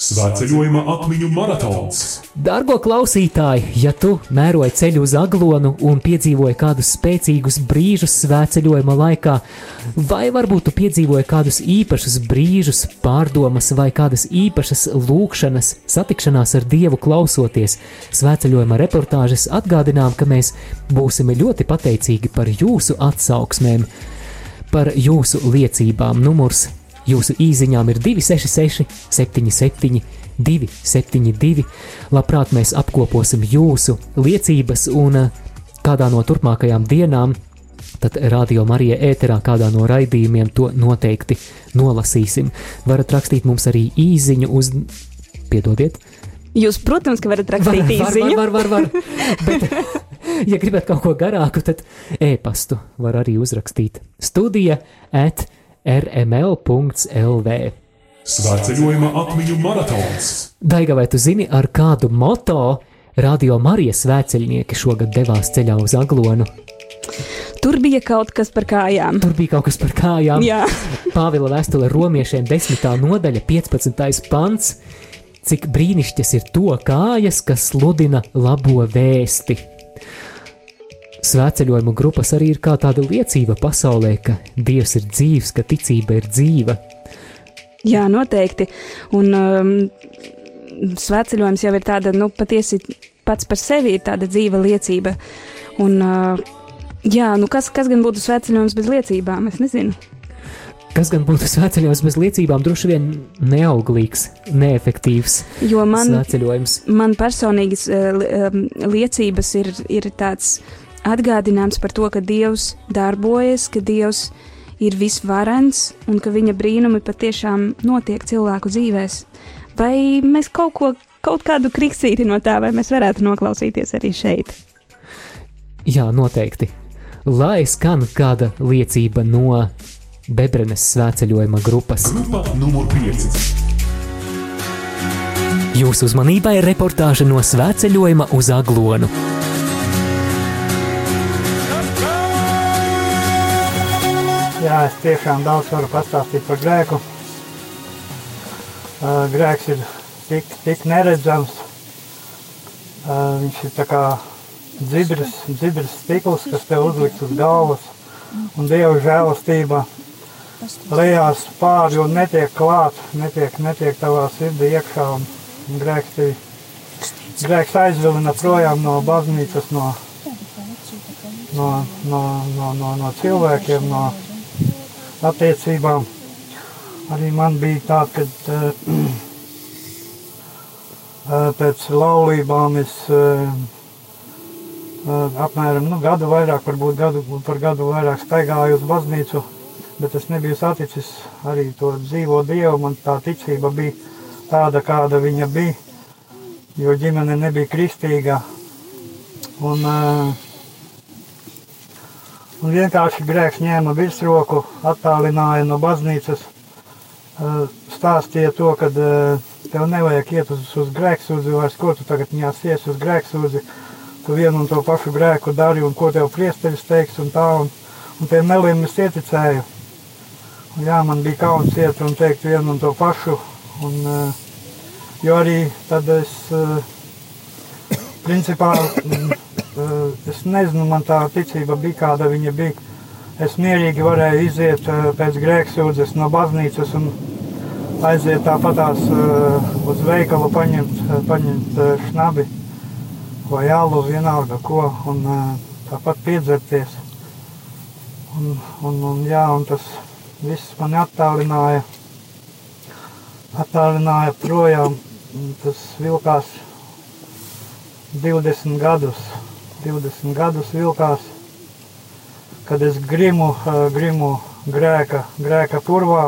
Svētceļojuma atmiņu maratons. Dargo klausītāji, ja tu mēroji ceļu uz aglonu un piedzīvoji kādus spēcīgus brīžus svētceļojuma laikā, vai varbūt tu piedzīvoji kādus īpašus brīžus, pārdomas vai kādas īpašas lūkšanas, satikšanās ar Dievu klausoties, svētceļojuma reportāžas atgādinām, ka mēs būsim ļoti pateicīgi par jūsu atsauksmēm, par jūsu liecībām. Numurs Jūsu īsiņām ir 266, 77, 272. Labprāt, mēs apkoposim jūsu liecības un eh, kādā no turpmākajām dienām, tad radio Marija ēterā kādā no raidījumiem to noteikti nolasīsim. Varat rakstīt mums arī īsiņu uz, piedodiet. Jūs, protams, ka varat rakstīt var, īsiņu. Var, var, var, var, bet, ja gribat kaut ko garāku, tad e-pastu var arī uzrakstīt. Studija at rml.lv. Svētceļojuma atmiņu maratons. Daiga, vai tu zini, ar kādu moto Radio Marijas svētceļnieki šogad devās ceļā uz Aglonu? Tur bija kaut kas par kājām. Tur bija kaut kas par kājām. Jā. Pāvila vēstule romiešiem 10. nodaļa, 15. pants. Cik brīnišķīgas ir to kājas, kas sludina labo vēsti. Svētceļojumu grupas arī ir kā tāda liecība pasaulē, ka Dievs ir dzīves, ka ticība ir dzīva. Jā, noteikti. Un um, svētceļojums jau ir tāda, nu, patiesi pats par sevi ir tāda dzīva liecība. Un, uh, jā, nu, kas, kas gan būtu svētceļojums bez liecībām? Es nezinu. Kas gan būtu svētceļojums bez liecībām, droši vien neauglīgs, neefektīvs Jo man, man personīgas uh, li- um, liecības ir, ir tāds atgādinājums par to, ka Dievs darbojas, ka Dievs ir visvarens un ka viņa brīnumi patiešām notiek cilvēku dzīvēs. Vai mēs kaut ko, kaut kādu kriksīti no tā, vai mēs varētu noklausīties arī šeit? Jā, noteikti. Lai skan kāda liecība no Bebrenes svētceļojuma grupas. Grupa numur 5. Jūsu uzmanībai reportāža no svētceļojuma uz Aglonu. Jā, es tiešām daudz varu pastāstīt par grēku. Uh, grēks ir tik, tik neredzams. Uh, viņš ir tā kā dzidrs, dzidrs stikls, kas tev uzliks uz galvas. Un Dieva žēlastība lejās pāri un netiek klāt, netiek, netiek tavā sirdī iekšā. Un, grēks, tevi, grēks aizvilina projām no baznīcas, no, no, no, no, no, no cilvēkiem, no attiecībām. Arī man bija tā, ka uh, pēc laulībām es uh, apmēram nu, gadu vairāk, varbūt gadu, par gadu vairāk staigāju uz baznīcu, bet es nebiju saticis arī to dzīvo Dievu. Man tā ticība bija tāda, kāda viņa bija, jo ģimene nebija kristīga. Un, uh, Un vienkārši grēks ņēma virsroku, attālināja no baznīcas, stāstīja to, ka tev nevajag iet uz, uz grēksūdzi, vairs ko tu tagad ņās ies uz grēksūdzi, tu vienu un to pašu grēku dari, un ko tev priesteris teiks, un tā, un, un tiem meliem es ieticēju. Un jā, man bija kauns iet un teikt vienu un to pašu, un, jo arī tad es, principā, es nezinu, man tā ticība bija kāda viņa bija. Es mierīgi varēju iziet eh, pēc grēksūdzes no baznīcas un aiziet tāpatās eh, uz veikalu, paņemt, paņemt šnabi vai alu, vienalga ko, un tāpat piedzerties. Un, un, un, jā, un tas viss mani attālināja, attālināja projām. Tas vilkās 20 gadus. 20 gadus vilkās, kad es grimu, grimu grēka, grēka purvā,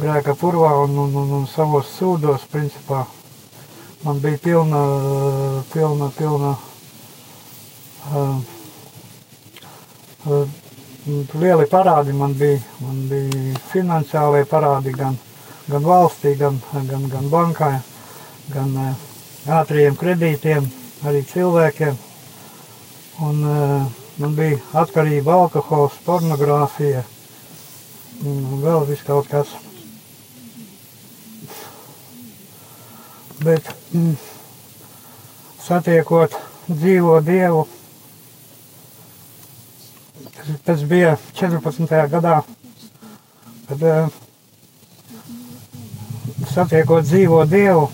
grēka purvā un, un, un, un savos sūdos, principā, man bija pilna, pilna, pilna lieli parādi man bija, man bija finansiālie parādi gan, gan valstī, gan, gan, gan bankai, gan ātriem kredītiem, arī cilvēkiem. Un, e, man bija atkarība, alkohols, pornogrāfija, vēl viss kaut kas. Bet mm, satiekot dzīvo Dievu, tas bija 14. gadā, kad e, satiekot dzīvo Dievu,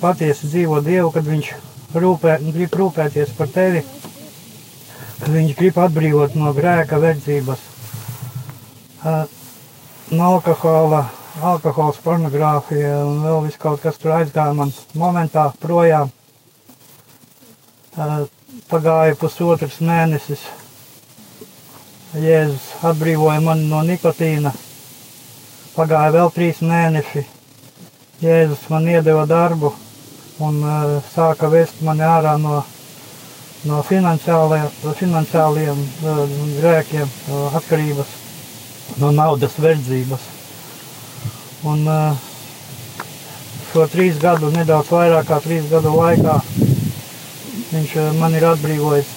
patiesi dzīvo Dievu, kad Viņš rūpē, grib rūpēties par tevi, kad Viņš grib atbrīvot no grēka verdzības, no alkohola, alkohols, pornogrāfija un vēl viss kaut kas tur aizgāja man momentā projām. Pagāja pusotrs mēnesis. Jēzus atbrīvoja mani no nikotīna. Pagāja vēl trīs mēneši. Jēzus man iedeva darbu un uh, sāka vest mani ārā no, no finansiāliem, uh, grēkiem, uh, atkarības, no naudas verdzības. Un šo trīs gadu, nedaudz vairāk kā trīs gadu laikā, viņš man ir atbrīvojis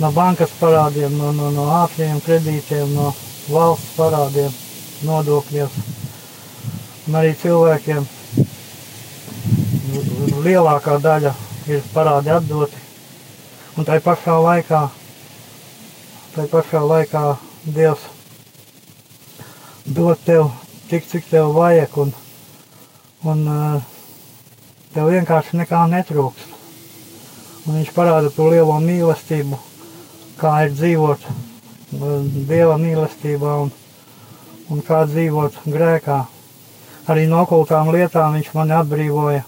no bankas parādiem, no, no, no ātriem kredītiem, no valsts parādiem, nodokļiem. Un arī cilvēkiem lielākā daļa ir parādi atdoti. Un tai pašā laikā, tai pašā laikā Dievs dod tev tik, cik tev vajag, un, un tev vienkārši nekā netrūkst. Un viņš parāda to lielo mīlestību, kā ir dzīvot Dieva mīlestībā un, un kā dzīvot grēkā. Arī no okultām lietām viņš mani atbrīvoja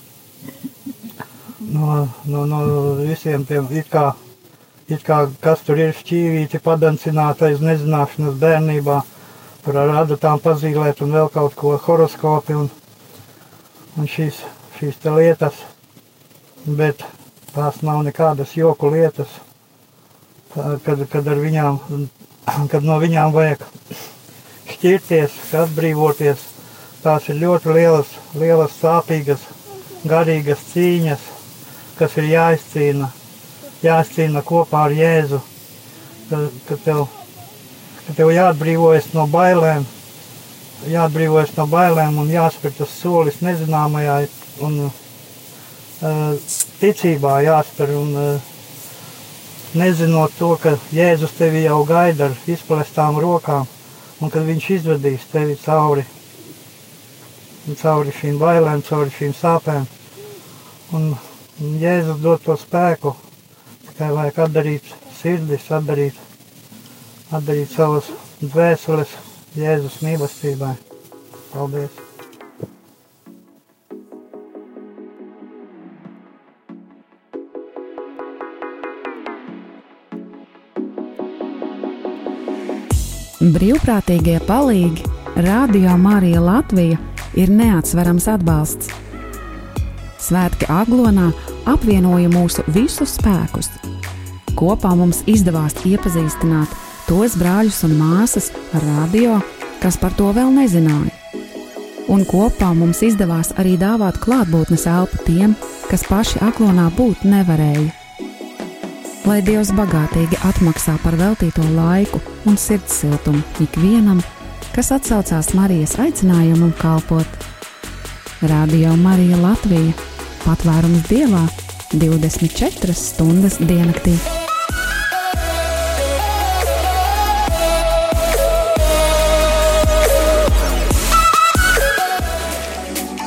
no, no, no visiem tiem it kā, it kā kas tur ir šķīvīti padancinātais nezināšanas bērnībā, par ar adatām pazīlēt un vēl kaut ko horoskopi un, un šīs, šīs te lietas, bet tās nav nekādas joku lietas, kad, kad ar viņām, kad no viņām vajag šķirties, atbrīvoties, tās ir ļoti lielas, lielas sāpīgas, garīgas cīņas, kas ir jāizcīna, jāizcīna kopā ar Jēzu, kad, kad, tev, kad tev jāatbrīvojas no bailēm, jāatbrīvojas no bailēm un jāspēr tas solis nezināmajā un uh, ticībā jāspēr un uh, nezinot to, ka Jēzus tevi jau gaida ar izplestām rokām un kad viņš izvedīs tevi cauri, cauri šīm bailēm, cauri šīm sāpēm. Un Jēzus dod to spēku, tikai vajag atdarīt sirdis, atdarīt, atdarīt savas dvēseles Jēzus mīlestībai. Paldies! Brīvprātīgie palīgi Radio Marija Latvija ir neatsverams atbalsts. Svētki Aglonā apvienoja mūsu visus spēkus. Kopā mums izdevās iepazīstināt tos brāļus un māsas ar radio, kas par to vēl nezināja. Un kopā mums izdevās arī dāvāt klātbūtnes elpu tiem, kas paši Aglonā būt nevarēja lai Dievs bagātīgi atmaksā par veltīto laiku un sirds siltumu ikvienam, kas atsaucās Marijas aicinājumam kalpot. Radio Marija Latvija - patvērums Dievā 24 stundas diennaktī.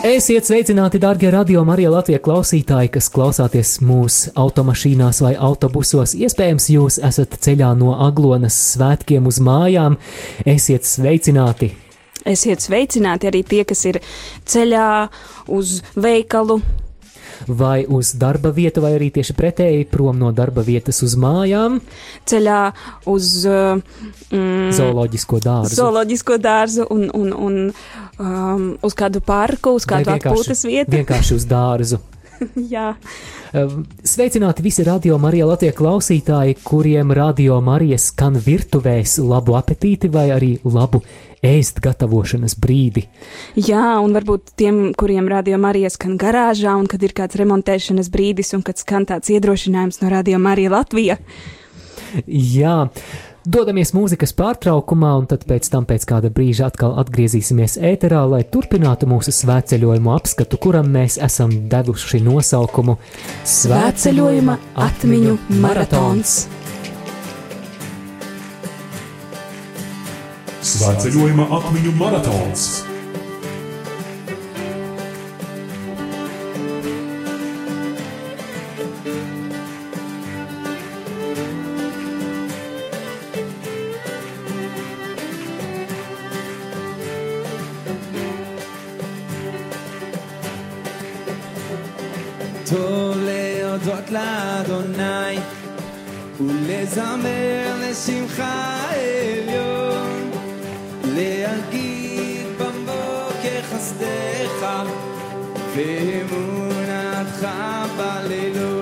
Esiet sveicināti, darbie radio Marija Latvijas klausītāji, kas klausāties mūsu automašīnās vai autobusos. Iespējams, jūs esat ceļā no Aglonas svētkiem uz mājām. Esiet sveicināti! Esiet sveicināti arī tie, kas ir ceļā uz veikalu, vai uz darba vietu, vai arī tieši pretēji prom no darba vietas uz mājām. ceļā uz uh, mm, Zooloģisko dārzu. zooloģisko dārzu un, un, un um, uz kādu parku, uz kādu atpūtas vietu. Vienkārši uz dārzu. Jā, Sveicināti visi radio Marija Latvijas klausītāji, kuriem radio Marija skan virtuvēs labu apetīti vai arī labu ēst gatavošanas brīdi. jā, un varbūt tiem, kuriem radio Marija skan garāžā, un kad ir kāds remontēšanas brīdis, un kad skan tāds iedrošinājums no radio Marija Latvija. Jā, Dodamies mūzikas pārtraukumā, un tad pēc tam pēc kāda brīža atkal atgriezīsimies ēterā, lai turpinātu mūsu svētceļojumu apskatu, kuram mēs esam devuši nosaukumu Svētceļojuma atmiņu maratons. Svētceļojuma atmiņu maratons. טוב להודות לאדוני ולזמר לשמחה עליון להגיד בבוקר חסדך ואמונתך בלילות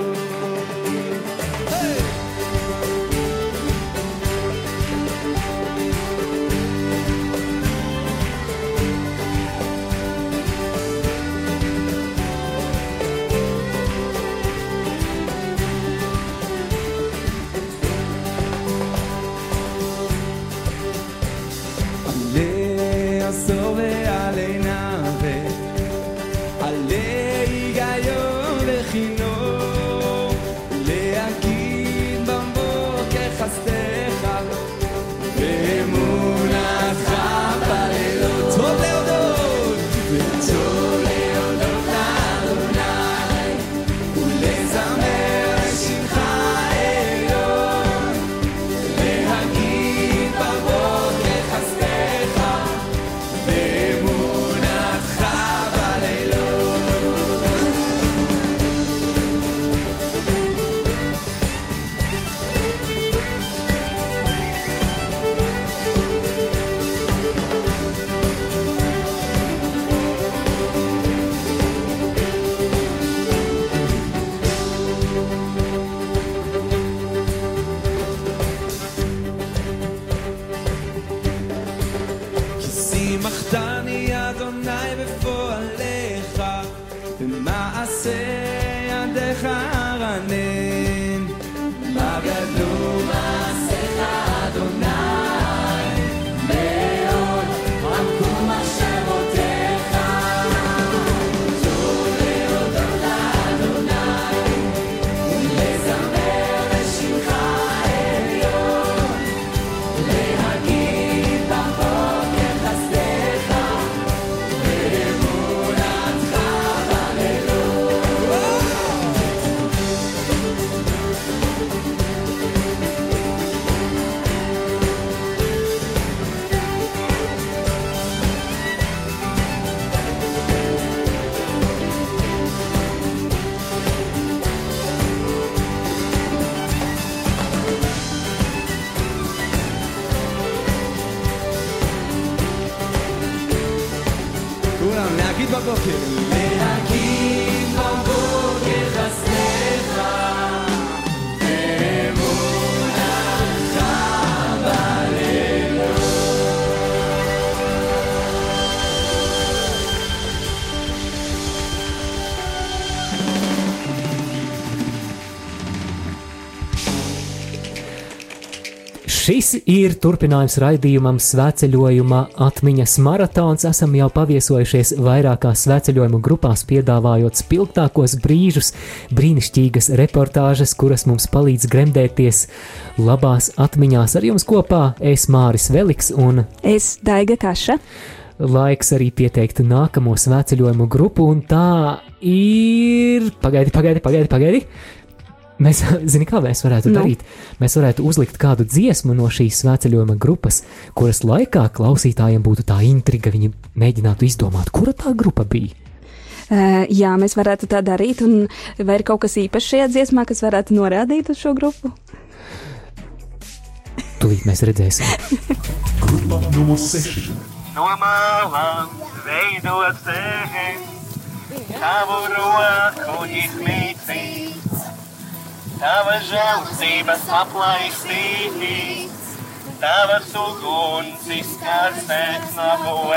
Šis ir turpinājums raidījumam Svētceļojuma atmiņas maratons. Esam jau paviesojušies vairākās svētceļojuma grupās, piedāvājot spilgtākos brīžus, brīnišķīgas reportāžas, kuras mums palīdz gremdēties labās atmiņās. Ar jums kopā es Māris Veliks un Es Daiga Kaša. laiks arī pieteikt nākamo svētceļojumu grupu, un tā ir. Pagaidi, pagaidi, pagaidi. pagaidi. Mēs, zini, kā mēs varētu Nu? darīt? Mēs varētu uzlikt kādu dziesmu no šīs svētceļojuma grupas, kuras laikā klausītājiem būtu tā intriga, viņi mēģinātu izdomāt, kura tā grupa bija. Uh, jā, mēs varētu tā darīt. Un vai ir kaut kas īpašs šajā dziesmā, kas varētu norādīt uz šo grupu? Tūlīt mēs redzēsim. Grupa numur 6. no malām veidot sevi, tavu roku izmītīt, tava žēlstības aplaistīt, tavas uguns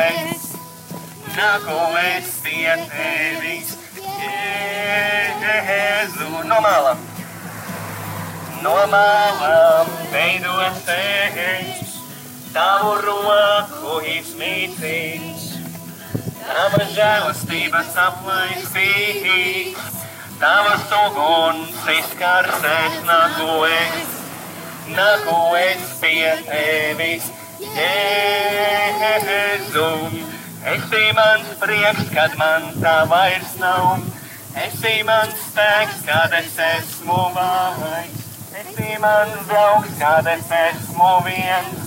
es, nāku es pie tevis, Jēzu no malām. no malām veidot ceļš, tavu roku izmītīs, tava žēlastības aplaisīs, tavas uguns izkarsēs nākoes, nākoes pie tevis, Jēzu. Esi mans prieks, kad man tā vairs nav. Esi mans spēks, kad es esmu vājš. Esi mans draugs, kad es esmu viens.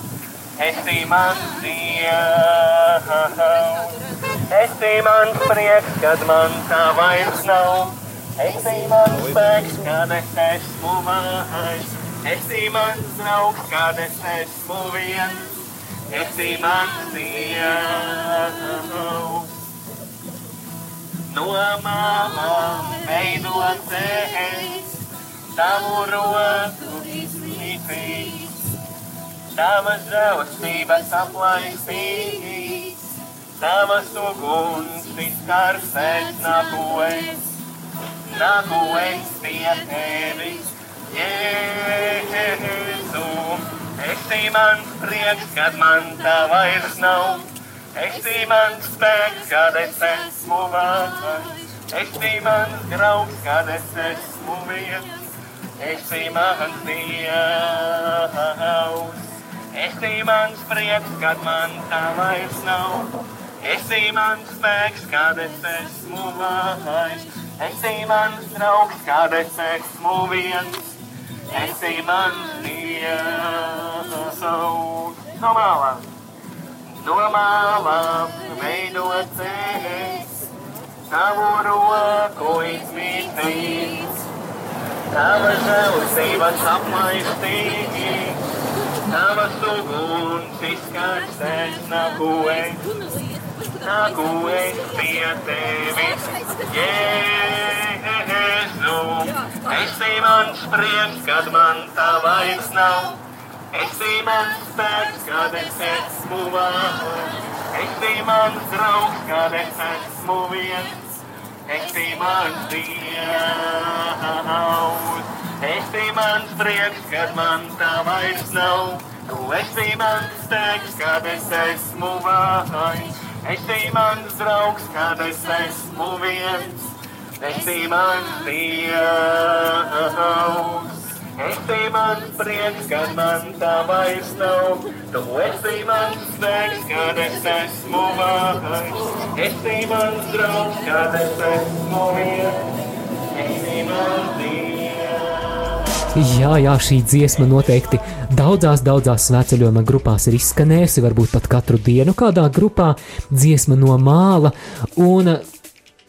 Esi mans dievs. Esi mans prieks, kad man tā vairs nav. Esi mans spēks, kad es esmu vājš. Esi mans draugs, kad es esmu viens. Esi mans dievs. No malām veidot ceļš, tavu roku izmitīs, tavas žēlastības aplaisīs, tavas uguns izkarsēs nākoes, nākoes pie tevis, Jēzu. Esi mans prieks, kad man tā vairs nav. Esi mans spēks, kad es esmu vārds. Esi mans draugs, kad es esmu viens. Esi mans dievs. Esi mans prieks, kad man tā vairs nav. Esi mans spēks, kad es esmu vārds. Esi mans draugs, kad es esmu viens. Esi mans dievs. No malām no malām veidot ceļus, tavu roku izmitīs, tava žēlastības aplaistīs, tavas uguns izkarsēs nākoes, nākoes pie tevis, Jēzu. Esi mans prieks, kad man tā vairs nav. Esi mans spēks, kad es esmu vārds. Esi mans draugs, kad es esmu viens. Esi mans dievs. Esi mans prieks, kad man tā vairs nav. Tu esi mans spēks, kad es esmu vārds. Esi mans draugs, kad es esmu viens. Esi mans dievs. Esi mans prieks, kad man tā vairs nav. Tu esi mans spēks, kad es esmu vājš. Esi mans draugs, kad es esmu viens. Esi mans dievs. Jā, jā, šī dziesma noteikti daudzās, daudzās svētceļojuma grupās ir izskanējusi, varbūt pat katru dienu kādā grupā, dziesma no māla. Un,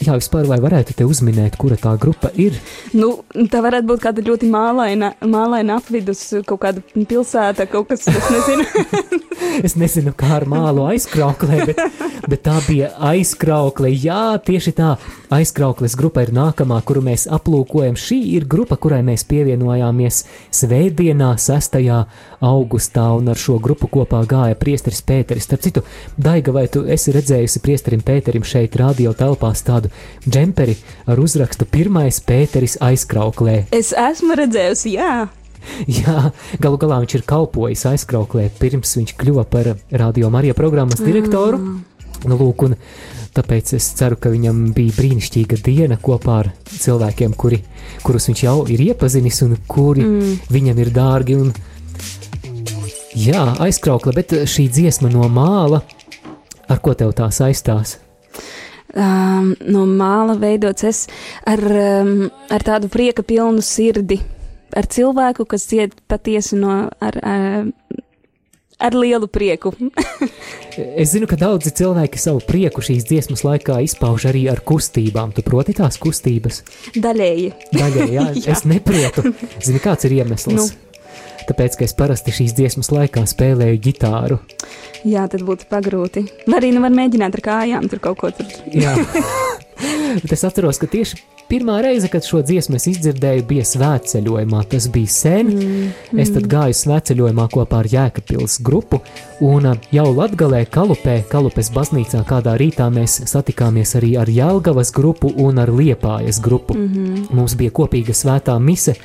jā, vispār vai varētu te uzminēt, kura tā grupa ir? Nu, tā varētu būt kāda ļoti mālaina, mālaina apvidus, kaut kāda pilsēta, kaut kas, es nezinu. Es nezinu, kā ar mālu aizkrauklē, bet, bet tā bija aizkraukle. Jā, tieši tā. Aizkraukles grupa ir nākamā, kuru mēs aplūkojam. Šī ir grupa, kurai mēs pievienojāmies Svētdienā, 6. augustā, un ar šo grupu kopā gāja Priesteris Pēteris. Starp citu, Daiga, vai tu esi redzējusi Priesterim Pēterim šeit radio telpās tādu džemperi ar uzrakstu Pirmais Pēteris aizkrauklē? es esmu redzējusi, jā. Jā, galu galā viņš ir kalpojis aizkrauklē, pirms viņš kļuva par radio Marija programmas direktoru. Nu, lūk, un tāpēc es ceru, ka viņam bija brīnišķīga diena kopā ar cilvēkiem, kuri, kurus viņš jau ir iepazinis un kuri mm. viņam ir dārgi. Un, jā, aizkraukla, bet šī dziesma no māla, ar ko tev tā saistās? Um, no māla veidots es ar, um, ar tādu prieka pilnu sirdi, ar cilvēku, kas ciet patiesi no, ar, ar, ar lielu prieku. Es zinu, ka daudzi cilvēki savu prieku šīs dziesmas laikā izpauž arī ar kustībām. Tu proti tās kustības? Daļēji. Daļai, jā, Jā. es neprietu. Zini, kāds ir iemesls? Nu. Tāpēc, ka es parasti šīs dziesmas laikā spēlēju ģitāru. Jā, tad būtu pagrūti. Arī nu var mēģināt ar kājām tur kaut ko tur. Jā. Bet es atceros, ka tieši pirmā reize, kad šo dziesmu es izdzirdēju, bija svētceļojumā. Tas bija sen. Mm. Es tad gāju svētceļojumā kopā ar Jēkabpils grupu, un jau Latgalē, Kalupē, Kalupes baznīcā kādā rītā mēs satikāmies arī ar Jelgavas grupu un ar Liepājas grupu. Mm -hmm. Mums bija kopīga svētā mise.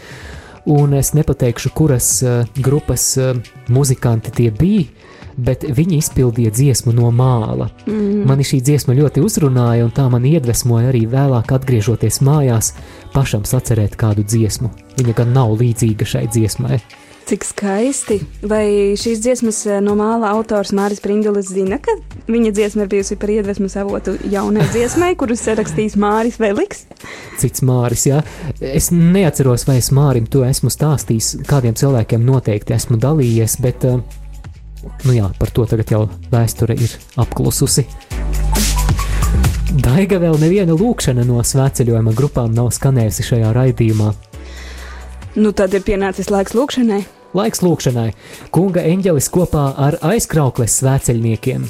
Un es nepateikšu, kuras uh, grupas uh, muzikanti tie bija, bet viņi izpildīja dziesmu no māla. Mm. Mani šī dziesma ļoti uzrunāja, un tā man iedvesmoja arī vēlāk, atgriežoties mājās, pašam sacerēt kādu dziesmu. Viņa gan nav līdzīga šai dziesmai. Cik skaisti. Vai šīs dziesmas eh, no māla autors Māris Pringulis zina, ka viņa dziesma ir bijusi par iedvesmas avotu jaunai dziesmai, kuras rakstījis Māris Veliks? Cits Māris, jā. Es neatceros, vai es Mārim to esmu stāstījis. Kādiem cilvēkiem noteikti esmu dalījies, bet, uh, nu jā, par to tagad jau vēsture ir apklususi. Daiga vēl neviena lūkšana no svētceļojuma grupām nav skanējusi šajā raidījumā. Nu, tad ir pienācis laiks lūkšanai. Laiks lūkšanai. Kunga eņģelis kopā ar aizkraukles svēceļniekiem.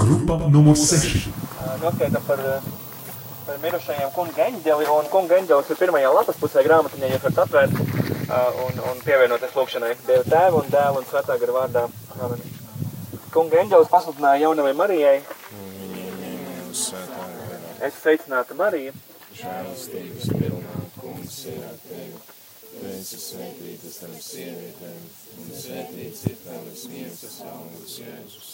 Grupa numur 6. Noskaidām par, par mirušajiem kunga eņģeli, un kunga eņģelis ir pirmajā lapas pusē grāmatiņā, jūs varat atvērt un, un pievienoties lūkšanai. Dieva tēva un dēla un svētā gara vārdā. Amen. Kunga eņģelis pasludināja jaunavai Marijai. Es sveicinātu Mariju. Žēlastības pilnā kungs ir ar tevi. Tu esi svētīta starp sievietēm, un svētīts ir tavas miesas augurs Jēzus.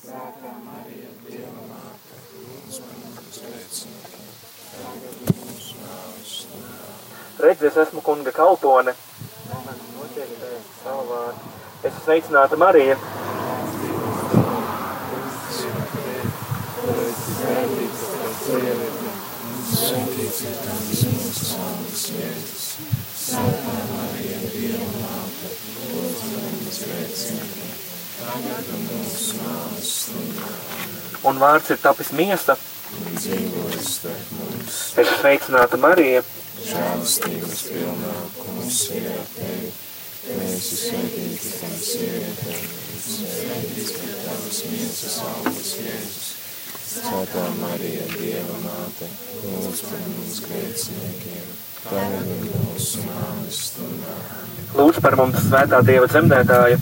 Svētā Marija, Dieva māte, lūdz par mums grēciniekiem, tagad un mūsu nāves stundā. Redz, es esmu kunga kalpone. Es sveicinātu Mariju. Svētīts ir tavas miesas augurs Jēzus. Svētā Marija, Dieva māte, lūdz par mums grēciniekiem, tagad un mūsu nāves stundā. Un vārds ir tapis miesa. Dzīvojas starp mums. Es sveicinātu Mariju. Žēlastības pilnā kungs ir ar tevi. Tu esi svētīta starp sievietēm, svētīts ir tavas miesas augurs Jēzus. Svētā Marija, Dieva māte, lūdz par mums grēciniekiem, Lūdzu par mums svētā Dieva dzemdētāja.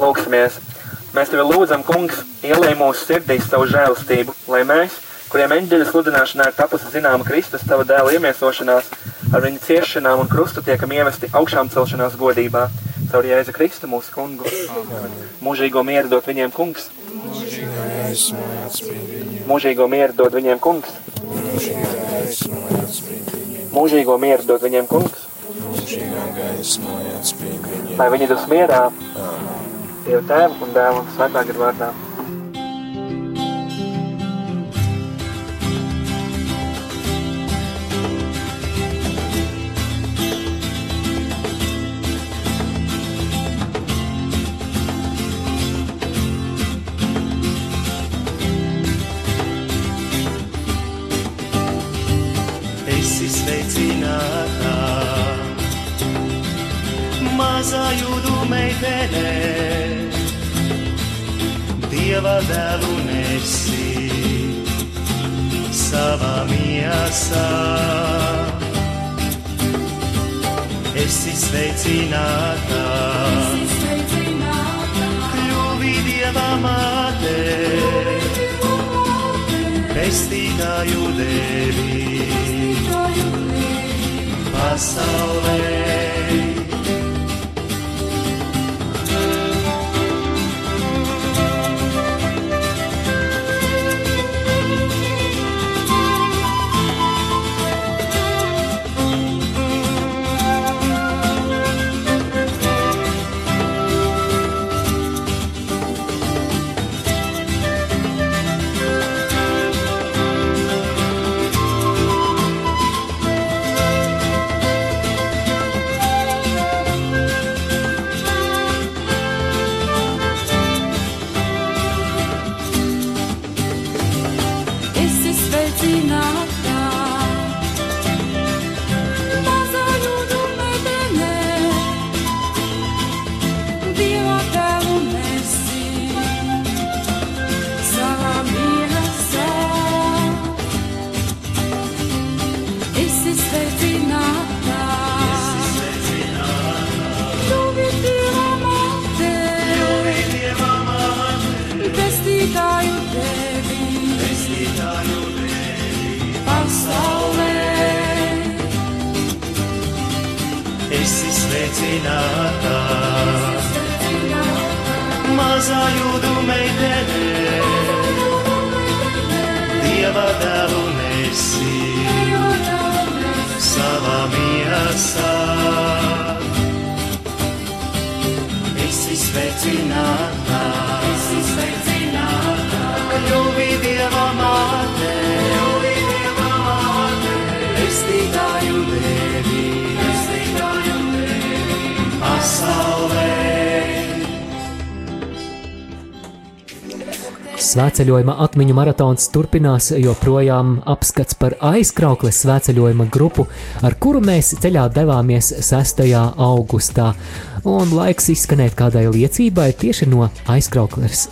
Lūksimies! Mēs tevi lūdzam, kungs, ielēj mūsu sirdīs savu žēlastību, lai mēs, kuriem eņģeļa sludināšanā ir tapusi zināma Kristus, tava dēla iemiesošanās, ar viņa ciešanām un krustu tiekam ievesti augšām celšanās godībā. Caur Jēzu Kristu mūsu kungu. Mūžīgo mieru dot viņiem kungs. Mūžīgā gaismā atspīd viņiem, Mūžīgo mieru dot viņiem kungs. Mūžīgo mieru dot viņiem kungs. Lai viņi dus mierā. Dieva tēva un dēla un svētā gara sveicināta, kļuvi Dieva māte, pestītāju devi pasaulē. sun. Svētceļojuma atmiņu maratons turpinās, joprojām apskats par aizkraukles svētceļojuma grupu, ar kuru mēs ceļā devāmies 6. augustā. Un laiks izskanēt kādai liecībai tieši no aizkraukles,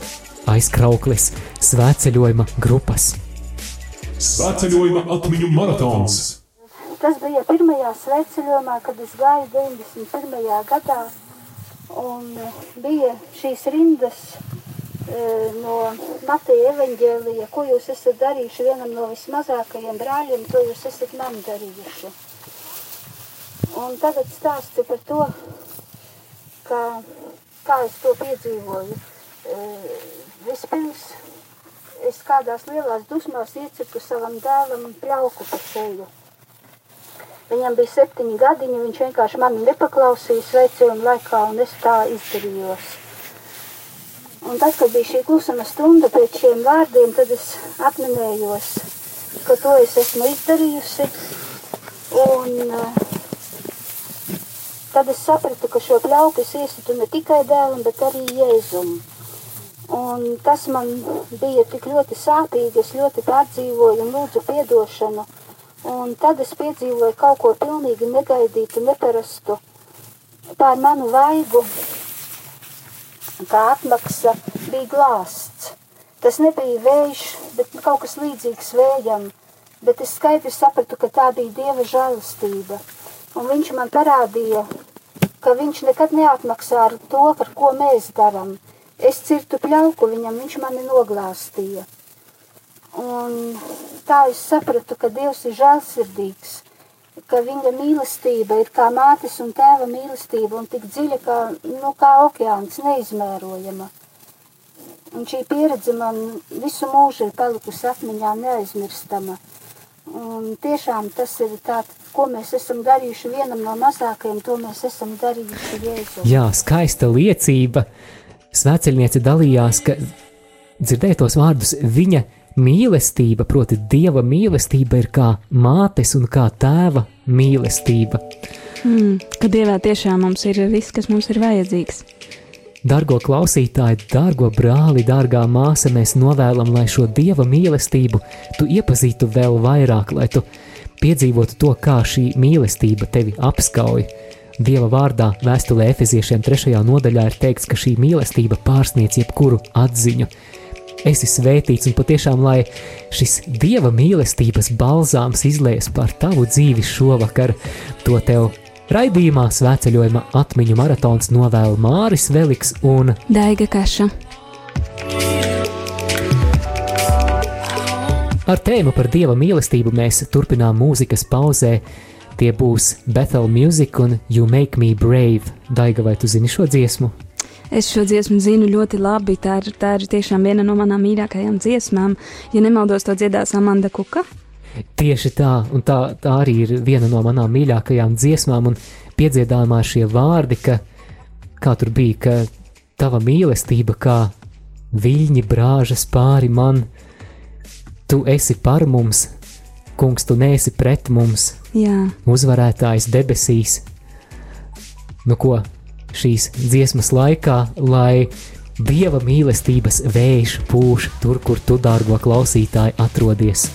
aizkraukles svētceļojuma grupas. Svētceļojuma atmiņu maratons. Tas bija pirmajā sveceļojumā, kad es gāju 91. gadā. Un bija šīs rindas no Mateja evaņģēlija, ko jūs esat darījuši vienam no vismazākajiem brāļiem, to jūs esat man darījuši. Un tagad stāsti par to, kā, kā es to piedzīvoju. Eh, Vispirms es kādās lielās dusmās iecipu savam dēlam pļauku pa seju. Viņam bija septiņi gadiņi, viņš vienkārši mani nepaklausīja sveicējuma laikā, un es tā izdarījos. Un tad, kad bija šī klusuma stunda pēc šiem vārdiem, tad es atminējos, ka to es esmu izdarījusi. Un eh, tad es sapratu, ka šo pļauku es iesitu ne tikai dēlam, bet arī Jēzum. Un tas man bija tik ļoti sāpīgi, es ļoti pārdzīvoju un lūdzu piedošanu. Un tad es piedzīvoju kaut ko pilnīgi negaidītu, neparastu. Pār manu vaigu, kā atmaksa, bija glāsts. Tas nebija vējš, bet kaut kas līdzīgs vējam. Bet es skaidri sapratu, ka tā bija Dieva žēlastība. Un viņš man parādīja, ka viņš nekad neatmaksā ar to, par ko mēs darām. Es cirtu pļauku viņam, viņš mani noglāstīja. Un tā es sapratu, ka Dievs ir žēlsirdīgs, ka viņa mīlestība ir kā mātes un tēva mīlestība un tik dziļa kā, nu, kā okeāns, neizmērojama. Un šī pieredze man visu mūžu ir palikusi atmiņā neaizmirstama. Un tiešām tas ir tāds, ko mēs esam darījuši vienam no mazākajiem, to mēs esam darījuši Jēzu. Jā, skaista liecība. Svētceļniece dalījās, ka dzirdēja tos vārdus viņa mīlestība, proti, dieva mīlestība ir kā mātes un kā tēva mīlestība. Mm, ka Dievā tiešām mums ir viss, kas mums ir vajadzīgs. Dargo klausītāji, dārgo brāli, dārgā māsa, mēs novēlam, lai šo dieva mīlestību tu iepazītu vēl vairāk, lai tu piedzīvotu to, kā šī mīlestība tevi apskauj. Dieva vārdā vēstulē Efeziešiem 3. nodaļā ir teikts, ka šī mīlestība pārsniedz jebkuru atziņu. Esi svētīts un patiešām, lai šis dieva mīlestības balzāms izliejas par tavu dzīvi šovakar, to tev raidījumā svētceļojuma atmiņu maratons novēl Māris Veliks un Daiga Kaša. Ar tēmu par dieva mīlestību mēs turpinām mūzikas pauzē. Tie būs Bethel Music un You Make Me Brave. Daiga, vai tu zini šo dziesmu? Es šo dziesmu zinu ļoti labi. Tā ir, tā ir tiešām viena no manām mīļākajām dziesmām. Ja nemaldos, to dziedās Amanda Kuka. Tieši tā, un tā, tā arī ir viena no manām mīļākajām dziesmām, un piedziedājumā šie vārdi, ka kā tur bija, ka tava mīlestība kā viļņi brāžas pāri man, tu esi par mums, kungs, tu neesi pret mums, Jā, uzvarētājs debesīs. Nu ko, šīs dziesmas laikā, lai dieva mīlestības vējš pūš tur, kur tu, dārgo klausītāji, atrodies.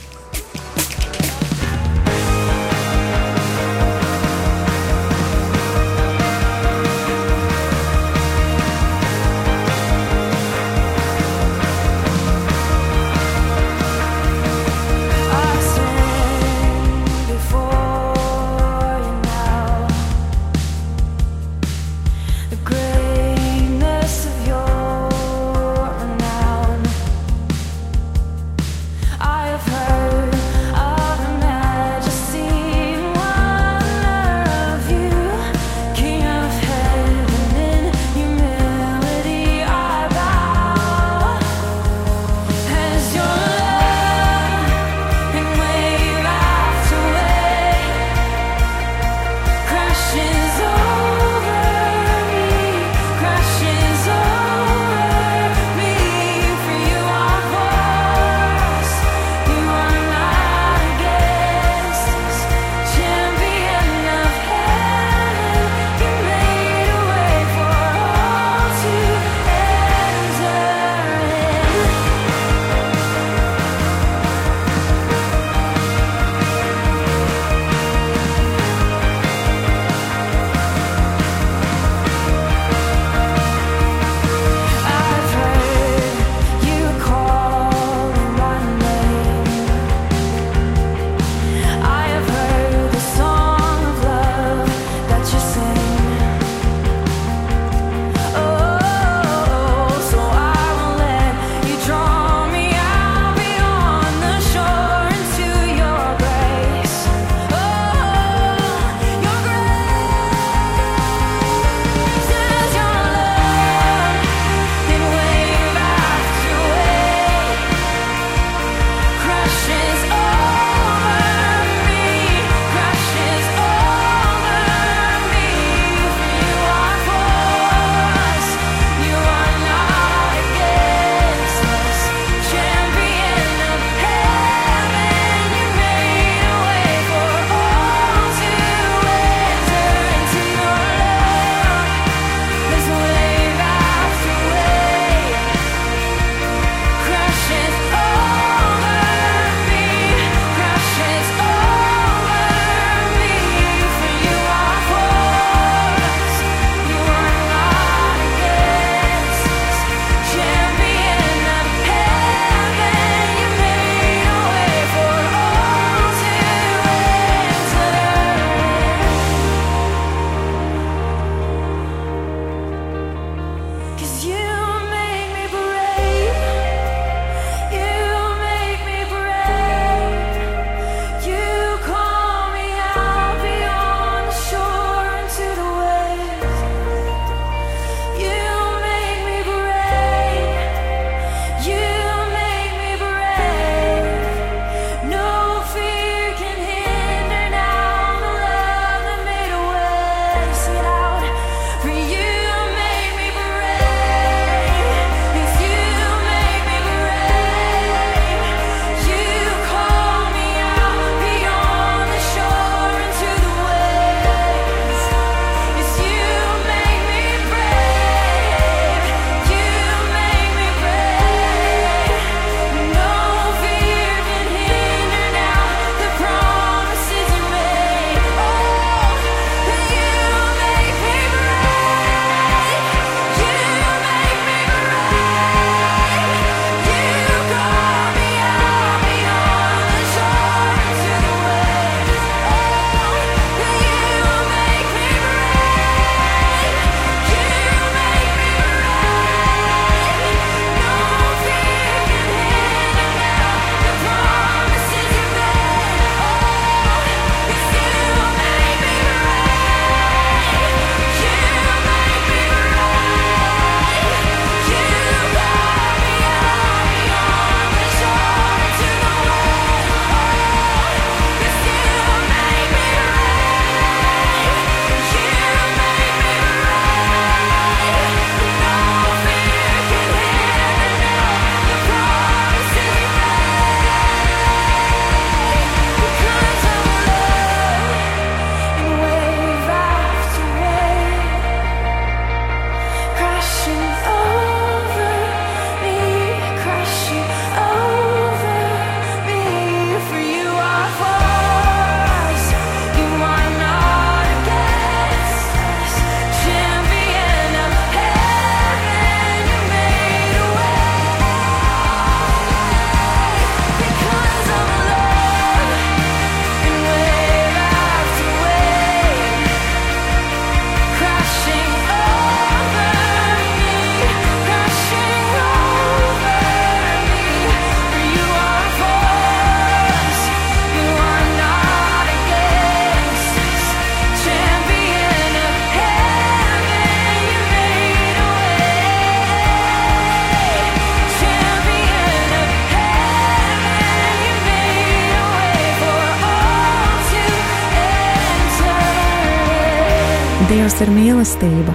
Dievs ir mīlestība,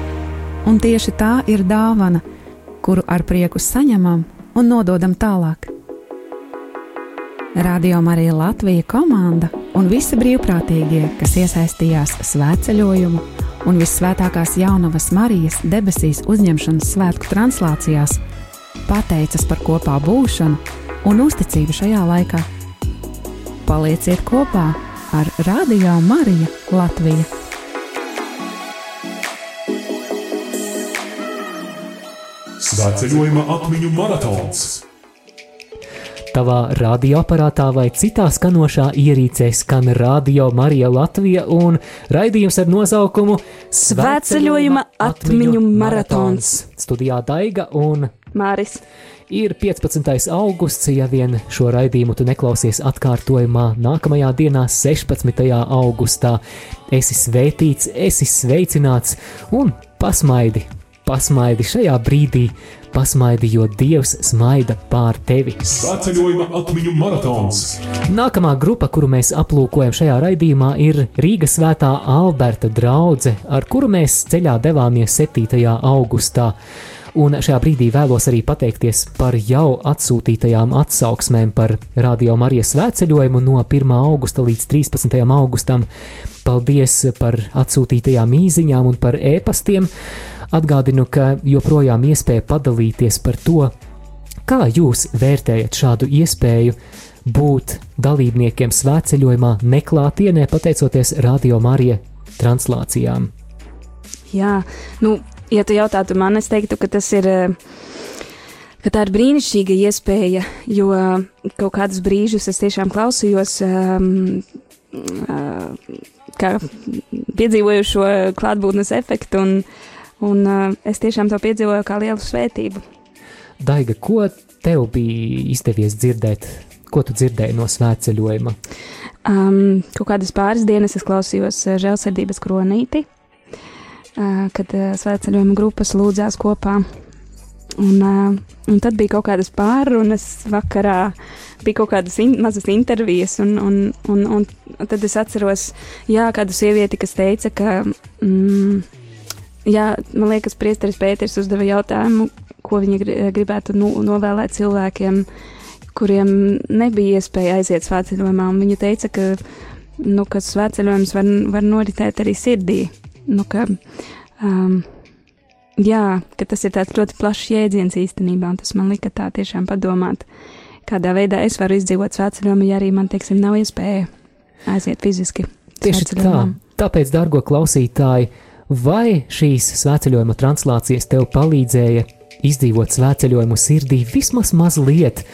un tieši tā ir dāvana, kuru ar prieku saņemam un nododam tālāk. Radio Marija Latvija komanda un visi brīvprātīgie, kas iesaistījās svētceļojumu un visvētākās jaunavas Marijas debesīs uzņemšanas svētku translācijās, pateicas par kopā būšanu un uzticību šajā laikā. Palieciet kopā ar Radio Mariju Latviju! Svētceļojuma atmiņu maratons. Tavā radioaparātā vai citā skanošā ierīcē skan Radio Marija Latvija un raidījums ar nosaukumu Svētceļojuma atmiņu maratons. Studijā Daiga un Māris. Ir 15. augusts, ja vien šo raidījumu tu neklausies atkārtojumā nākamajā dienā, 16. augustā. Esi svētīts, esi sveicināts un pasmaidi, pasmaidi šajā brīdī, pasmaidi, jo Dievs smaida pār tevi. Svētceļojuma atmiņu maratons. Nākamā grupa, kuru mēs aplūkojam šajā raidījumā, ir Rīgas svētā Alberta draudzene, ar kuru mēs ceļā devāmies 7. augustā. Un šajā brīdī vēlos arī pateikties par jau atsūtītajām atsauksmēm par Radio Marijas svētceļojumu no 1. augusta līdz 13. augustam. Paldies par atsūtītajām īsiņām un par ēpastiem. Atgādinu, ka joprojām iespēja padalīties par to, kā jūs vērtējat šādu iespēju būt dalībniekiem svētceļojumā neklātienē, pateicoties Radio Marija translācijām. Jā, nu, ja tu jautātu man, es teiktu, ka tas ir. Ka tā ir brīnišķīga iespēja, jo kaut kādus brīžus es tiešām klausījos, um, uh, kā piedzīvoju šo klātbūtnes efektu, un, un uh, es tiešām to piedzīvoju kā lielu svētību. Daiga, ko tev bija izdevies dzirdēt? Ko tu dzirdēji no svētceļojuma? Um, kaut kādas pāris dienas es klausījos uh, žēlsirdības kronīti, uh, kad uh, svētceļojuma grupas lūdzās kopā. Un, uh, un tad bija kaut kādas pārunas vakarā, bija kaut kādas in mazas intervijas, un, un, un, un tad es atceros, jā, kādu sievieti, kas teica, ka, mm, jā, man liekas, priesteris Pēters uzdeva jautājumu, ko viņa gri- gribētu nu, novēlēt cilvēkiem, kuriem nebija iespēja aiziet svētceļojumā, viņa teica, ka, nu, ka svētceļojums var, var noritēt arī sirdī, nu, ka, um, jā, ka tas ir tāds ļoti plašs jēdziens īstenībā, un tas man lika tā tiešām padomāt, kādā veidā es varu izdzīvot svētceļojumu, ja arī man, teiksim, nav iespēja aiziet fiziski. Tieši tā. Tāpēc, dārgo klausītāji, vai šīs svētceļojuma translācijas tev palīdzēja izdzīvot svētceļojumu sirdī vismaz mazliet?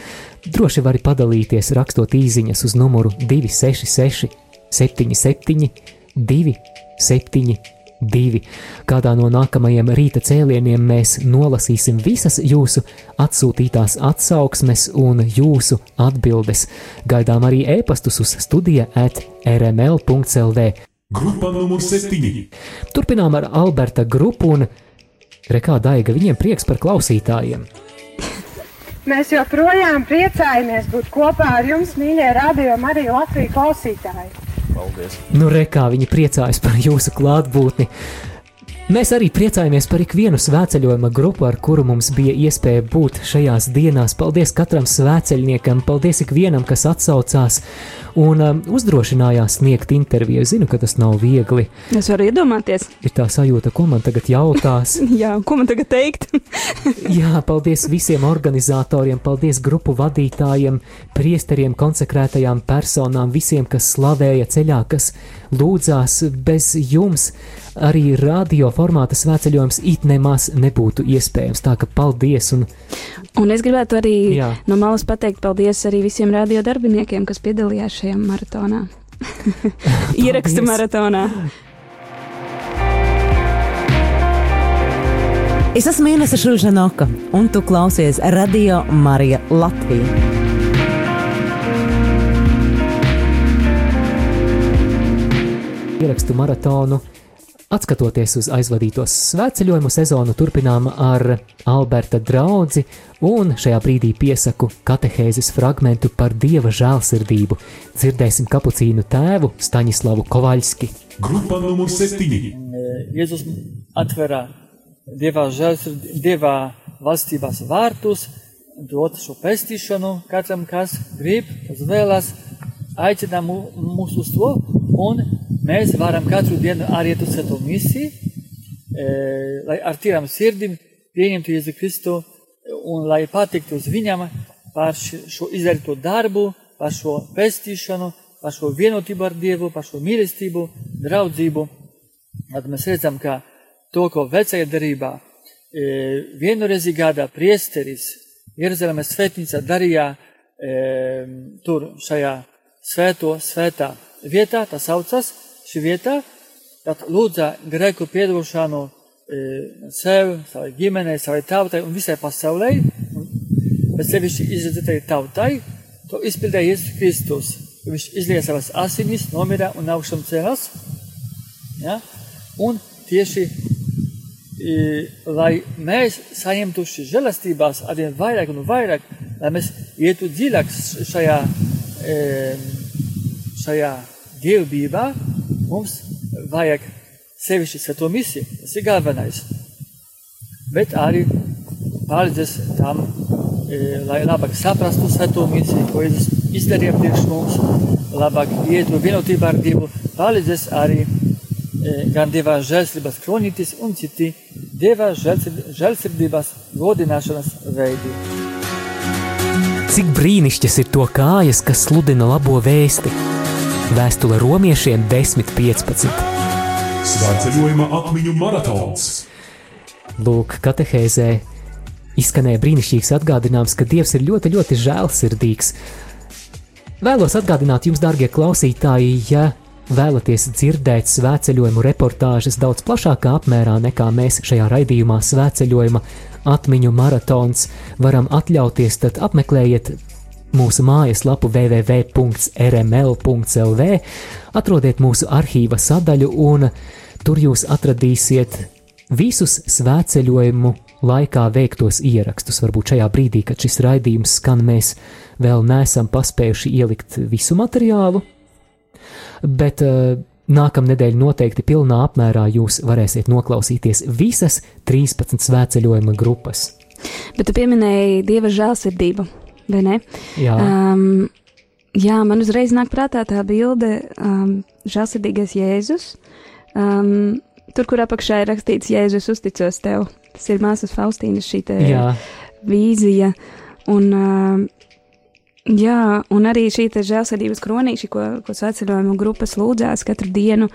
Droši vari padalīties, rakstot īsiņas uz numuru 266, 77, 272. Kādā no nākamajiem rīta cēlieniem mēs nolasīsim visas jūsu atsūtītās atsauksmes un jūsu atbildes. Gaidām arī ēpastus uz studija at rml.clv. Grupa numur 7. Turpinām ar Alberta grupu un Rekā Daiga, viņiem prieks par klausītājiem. Mēs joprojām priecājamies būt kopā ar jums, mīļie radio Marija Latvijas klausītāji. Paldies! Nu, rekā viņi priecājas par jūsu klātbūtni. Mēs arī priecājamies par ikvienu svētceļojuma grupu, ar kuru mums bija iespēja būt šajās dienās. Paldies katram svētceļniekam, paldies ikvienam, kas atsaucās un um, uzdrošinājās sniegt interviju. Zinu, ka tas nav viegli. Es varu iedomāties, Ir tā sajūta, ko man tagad jautās. jā, ko man tagad teikt. Jā, paldies visiem organizatoriem, paldies grupu vadītājiem, priesteriem, konsekrētajām personām, visiem, kas slavēja ceļā, kas lūdzās bez jums. Arī radio formāta svētceļojums it nemaz nebūtu iespējams. Tā ka paldies! Un, Un es gribētu arī Jā. no malas pateikt paldies arī visiem radio darbiniekiem, kas piedalījās šajā maratonā. Ierakstu maratonā. Es esmu Inese Šužanoka, un tu klausies Radio Marija Latvija. ierakstu maratonu Atskatoties uz aizvadīto svētceļojumu sezonu, turpinām ar Alberta draugu, un šajā brīdī piesaku katehēzes fragmentu par dieva žēlsirdību. Dzirdēsim kapucīnu tēvu Staņislavu Kovaļski. Grupa numur 7. Jēzus atverā dievā, žēlsird, dievā valstības vārtus, dot šo pestīšanu katram, kas grib, kas vēlas, aicina mū- mūs uz to, un mēs varam katru dienu arī uz šo misiju, e, lai ar tīrām sirdīm pieņemtu Jēzu Kristu un lai patiktu uz viņam par šo izdarīto darbu, par šo pestīšanu, par šo vienotību ar Dievu, par šo mīlestību, draudzību. Tad mēs redzam, ka to, ko vecajā darbā e, vienreiz gadā priesteris Jeruzalemes svētnīcā darīja e, tur šajā svēto, svētā vietā, tā saucas šī vieta, tad lūdza grēku piedošanu e, sev, savai ģimenei, savai tautai un visai pasaulē, un bet sevišķi izredzētai tautai, to izpildīja Jēzus Kristus. Viņš izlieja savas asinis, nomira un augšām cēlās. Ja? Un tieši i, lai mēs saņemtu šīs žēlastības arvien vairāk un vairāk, lai mēs ietu dziļāk šajā, e, šajā dievbībā, mums vajag sevišķi svēto misiju. Tas ir galvenais. Bet arī palīdzēs tam, e, lai labāk saprastu svēto misiju, ko Jēzus izdarīja priekš mums, labāk ietu vienotībā ar Dievu, palīdzēs arī e, gan Dieva žēlsirdības kronītis un citi Dieva žēlsird- žēlsirdības godināšanas veidi. Cik brīnišķīgas ir to kājas, kas sludina labo vēsti? Vēstule romiešiem 10.15. Svētceļojuma atmiņu maratons. Lūk, katehēzē izskanēja brīnišķīgs atgādinājums, ka Dievs ir ļoti, ļoti žēlsirdīgs. Vēlos atgādināt jums, darbie klausītāji, ja vēlaties dzirdēt svētceļojumu reportāžas daudz plašākā apmērā nekā mēs šajā raidījumā svētceļojuma atmiņu maratons varam atļauties, tad apmeklējiet mūsu mājaslapu www.rml.lv, atrodiet mūsu arhīva sadaļu un tur jūs atradīsiet visus svētceļojumu laikā veiktos ierakstus. Varbūt šajā brīdī, kad šis raidījums skan, mēs vēl neesam paspējuši ielikt visu materiālu, bet uh, nākamnedēļ noteikti pilnā apmērā jūs varēsiet noklausīties visas 13 svētceļojuma grupas. Bet tu pieminēji dieva žēlsirdību, vai ne? Jā. Um, jā, man uzreiz nāk prātā tā bilde, um, žēlsirdīgais Jēzus. Um, tur, kur apakšā ir rakstīts, Jēzus uzticos tev. Tas ir māsas Faustīnas šī te Jā. vīzija. Un, um, jā, un arī šī žēlsirdības kronīša, ko, ko svētceļojuma grupas lūdzās katru dienu,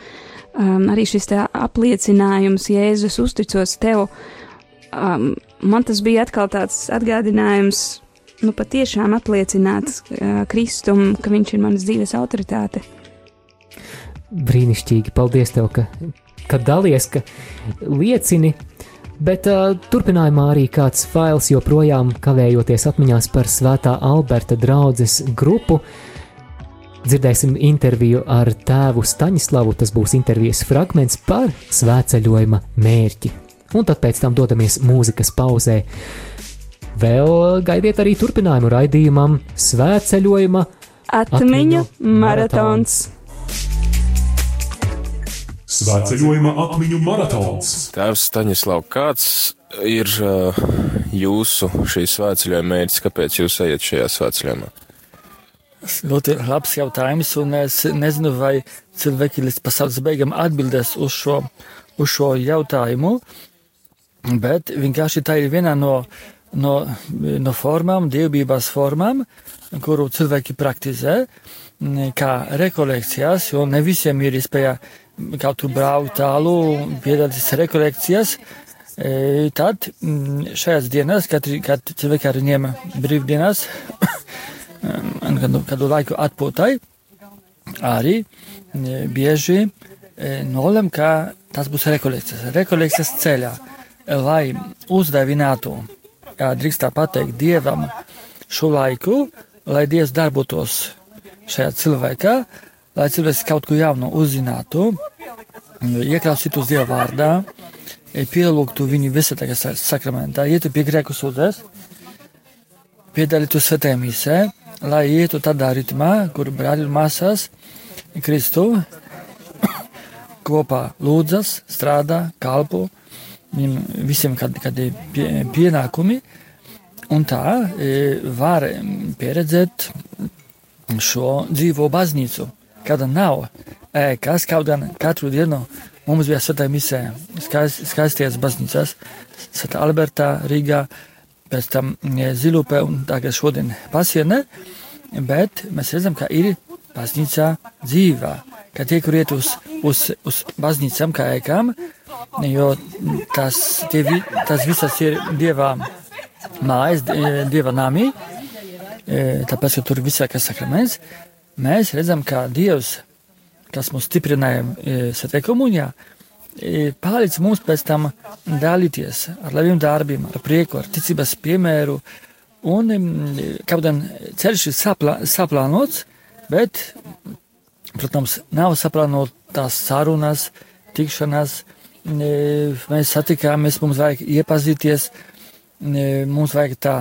um, arī šis apliecinājums, Jēzus uzticos tev. Um, man tas bija atkal tāds atgādinājums, nu patiešām apliecināt uh, Kristumu, ka viņš ir manas dzīves autoritāte. Brīnišķīgi, paldies tev, ka, ka dalies, ka liecini. Bet uh, turpinājumā arī kāds fails joprojām kavējoties atmiņās par Svētā Alberta draugas grupu. Dzirdēsim interviju ar tēvu Staņislavu. Tas būs intervijas fragments par svētceļojuma mērķi. Un tad pēc tam dodamies mūzikas pauzē. Vēl gaidiet arī turpinājumu raidījumam Svētceļojuma Atmiņu maratons. Svētceļojuma atmiņu maratons. Tēvs Staņislav, kāds ir uh, jūsu šī svētceļojuma mērķis? Kāpēc jūs ejat šajā svētceļojumā? Ļoti labs jautājums, un es nezinu, vai cilvēki līdz pasaules beigām atbildēs uz šo, uz šo jautājumu, bet vienkārši tā ir viena no, no, no formām, dievbijās formām, kuru cilvēki praktizē, m, kā rekolekcijas, jo ne visiem ir iespēja kaut kur braukt tālu, piedalīties rekolekcijas. E, tad m, šajās dienās, kad, kad cilvēki arī ņem brīvdienas, un kādu, kādu laiku atpūtai, arī e, bieži e, nolem, ka tas būs rekolekcijas. Rekolekcijas ceļā, lai uzdevinātu, kā drīkst tā pateikt, Dievam šo laiku, lai Dievs darbotos šajā cilvēkā, lai cilvēks kaut ko jaunu uzzinātu, ieklausītos Dieva vārdā, pielūgtu viņu visatā sakramentā, ietu pie grēku sūdzēs, piedalītu svētajā misē, lai ietu tādā ritmā, kur brāļi un māsās Kristu kopā lūdzas, strādā, kalpo, viņam visiem kādi, kādi pie, pienākumi, un tā e, var pieredzēt šo dzīvo baznīcu, kāda nav ēkas, kaut gan katru dienu mums bija svētā misē, skaist, skaisties baznīcās, Svētā Albertā, Rīgā, pēc tam e, Zilupē un tagad šodien pasienē, bet mēs redzam, ka ir baznīcā dzīvā, ka tie, kur iet uz, uz, uz baznīcām kā ēkām, jo tas, tie, tas visas ir dievā mājas, e, dieva nami, e, tāpēc, ka tur visākas sakraments, mēs redzam, ka Dievs, kas mūs stiprināja e, Svētajā komunijā, palīdz mums pēc tam dalīties ar labiem darbiem, ar prieku, ar ticības piemēru. Un kaut gan ceļš ir saplā, saplānots, bet, protams, nav saplānotas sarunas, tikšanās. Mēs satikāmies, mums vajag iepazīties, mums vajag tā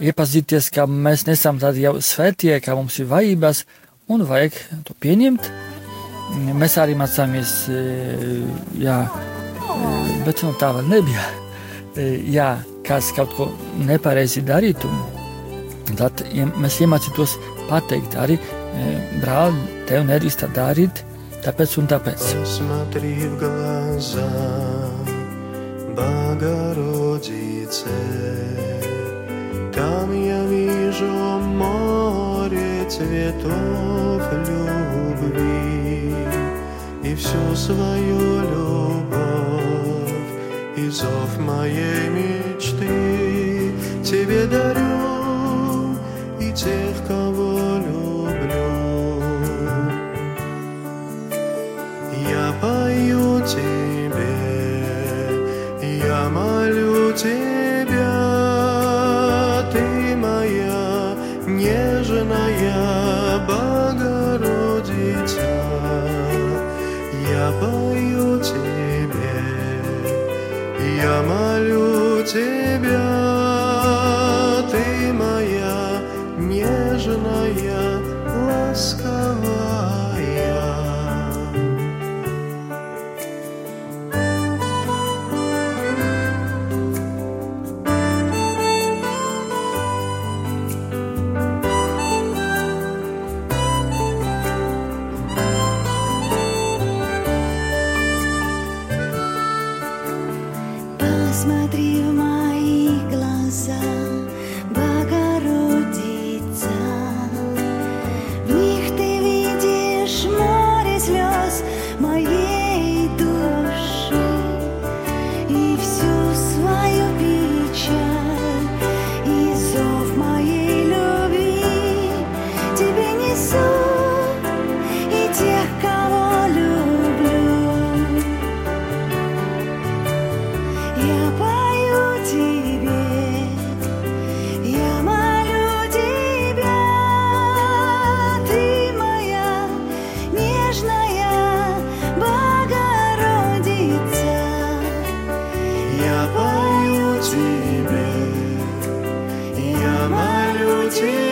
iepazīties, ka mēs nesam tādi jau svētie, ka mums ir vajadzības, un vajag to pieņemt. Mēs arī mācāmies, e, jā, bet nu, tā vēl nebija. E, Jā, kāds kaut ko nepareizi darītu, tad mēs iemācītos pateikt arī, e, brāl, tev nedrīkst tā darīt, tāpēc un tāpēc. Посмотри в глаза Богородице, Там я вижу море цветов любви. И всю свою любовь и зов моей мечты Тебе дарю. И тех, кого Я пою тебе, я молю тебя, ты моя нежная Богородица. Я пою тебе, я молю тебя, Я пою тебе, я молю тебя,